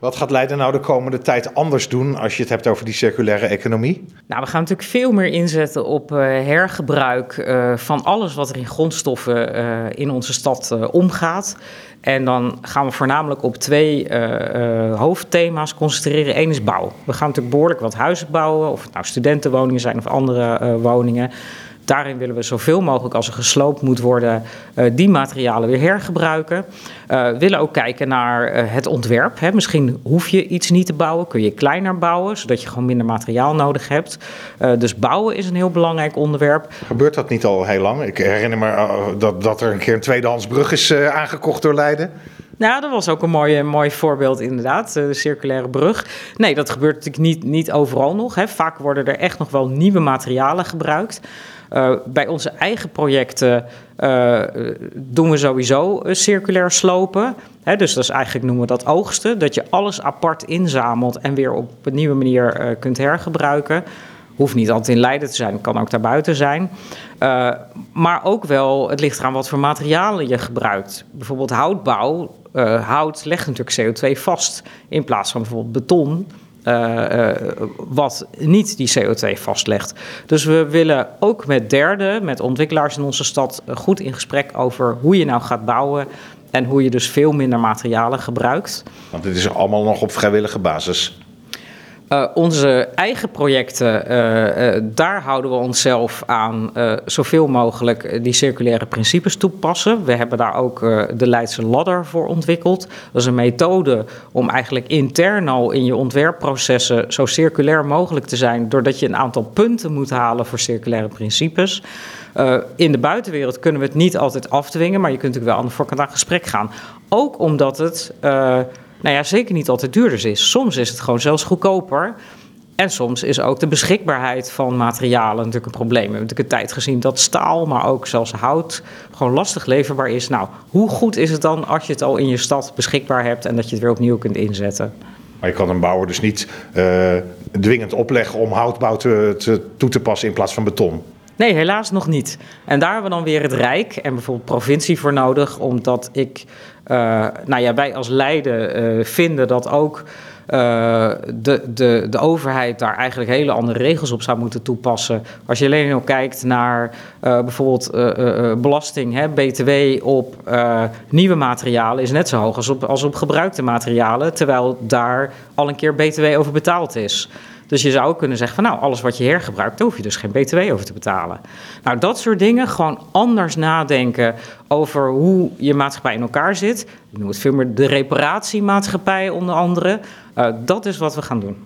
Wat gaat Leiden nou de komende tijd anders doen als je het hebt over die circulaire economie? Nou, we gaan natuurlijk veel meer inzetten op uh, hergebruik uh, van alles wat er in grondstoffen uh, in onze stad omgaat. En dan gaan we voornamelijk op twee hoofdthema's concentreren. Eén is bouw. We gaan natuurlijk behoorlijk wat huizen bouwen, of het nou studentenwoningen zijn of andere woningen. Daarin willen we zoveel mogelijk als er gesloopt moet worden, uh, die materialen weer hergebruiken. We willen ook kijken naar uh, het ontwerp. Hè. Misschien hoef je iets niet te bouwen, kun je kleiner bouwen, zodat je gewoon minder materiaal nodig hebt. dus bouwen is een heel belangrijk onderwerp. Gebeurt dat niet al heel lang? Ik herinner me dat, dat er een keer een tweedehands brug is aangekocht door Leiden. Nou, dat was ook een mooi, mooi voorbeeld inderdaad, de circulaire brug. Nee, dat gebeurt natuurlijk niet, niet overal nog. Hè. Vaak worden er echt nog wel nieuwe materialen gebruikt. Uh, bij onze eigen projecten doen we sowieso circulair slopen. He, dus dat is eigenlijk noemen we dat oogsten. Dat je alles apart inzamelt en weer op een nieuwe manier kunt hergebruiken. Hoeft niet altijd in Leiden te zijn, kan ook daarbuiten zijn. Uh, maar ook wel, het ligt eraan wat voor materialen je gebruikt. Bijvoorbeeld houtbouw. Uh, hout legt natuurlijk CO2 vast in plaats van bijvoorbeeld beton. Uh, wat niet die CO2 vastlegt. Dus we willen ook met derden, met ontwikkelaars in onze stad, goed in gesprek over hoe je nou gaat bouwen. En hoe je dus veel minder materialen gebruikt. Want dit is allemaal nog op vrijwillige basis. Uh, onze eigen projecten, uh, uh, daar houden we onszelf aan zoveel mogelijk die circulaire principes toepassen. We hebben daar ook de Leidse Ladder voor ontwikkeld. Dat is een methode om eigenlijk intern al in je ontwerpprocessen zo circulair mogelijk te zijn, doordat je een aantal punten moet halen voor circulaire principes. in de buitenwereld kunnen we het niet altijd afdwingen, maar je kunt natuurlijk wel aan de voorkant aan gesprek gaan. Ook omdat het nou ja, zeker niet altijd duurder is. Soms is het gewoon zelfs goedkoper. En soms is ook de beschikbaarheid van materialen natuurlijk een probleem. We hebben natuurlijk een tijd gezien dat staal, maar ook zelfs hout, gewoon lastig leverbaar is. Nou, hoe goed is het dan als je het al in je stad beschikbaar hebt en dat je het weer opnieuw kunt inzetten? Maar je kan een bouwer dus niet uh, dwingend opleggen om houtbouw te, te, toe te passen in plaats van beton. Nee, helaas nog niet. En daar hebben we dan weer het Rijk en bijvoorbeeld provincie voor nodig, omdat ik, uh, nou ja, wij als Leiden uh, vinden dat ook uh, de, de, de overheid daar eigenlijk hele andere regels op zou moeten toepassen. Als je alleen al kijkt naar bijvoorbeeld belasting, hè, BTW op nieuwe materialen is net zo hoog als op, als op gebruikte materialen, terwijl daar al een keer BTW over betaald is. Dus je zou kunnen zeggen van nou, alles wat je hergebruikt, daar hoef je dus geen btw over te betalen. Nou, dat soort dingen, gewoon anders nadenken over hoe je maatschappij in elkaar zit. Ik noem het veel meer de reparatiemaatschappij onder andere. Uh, dat is wat we gaan doen.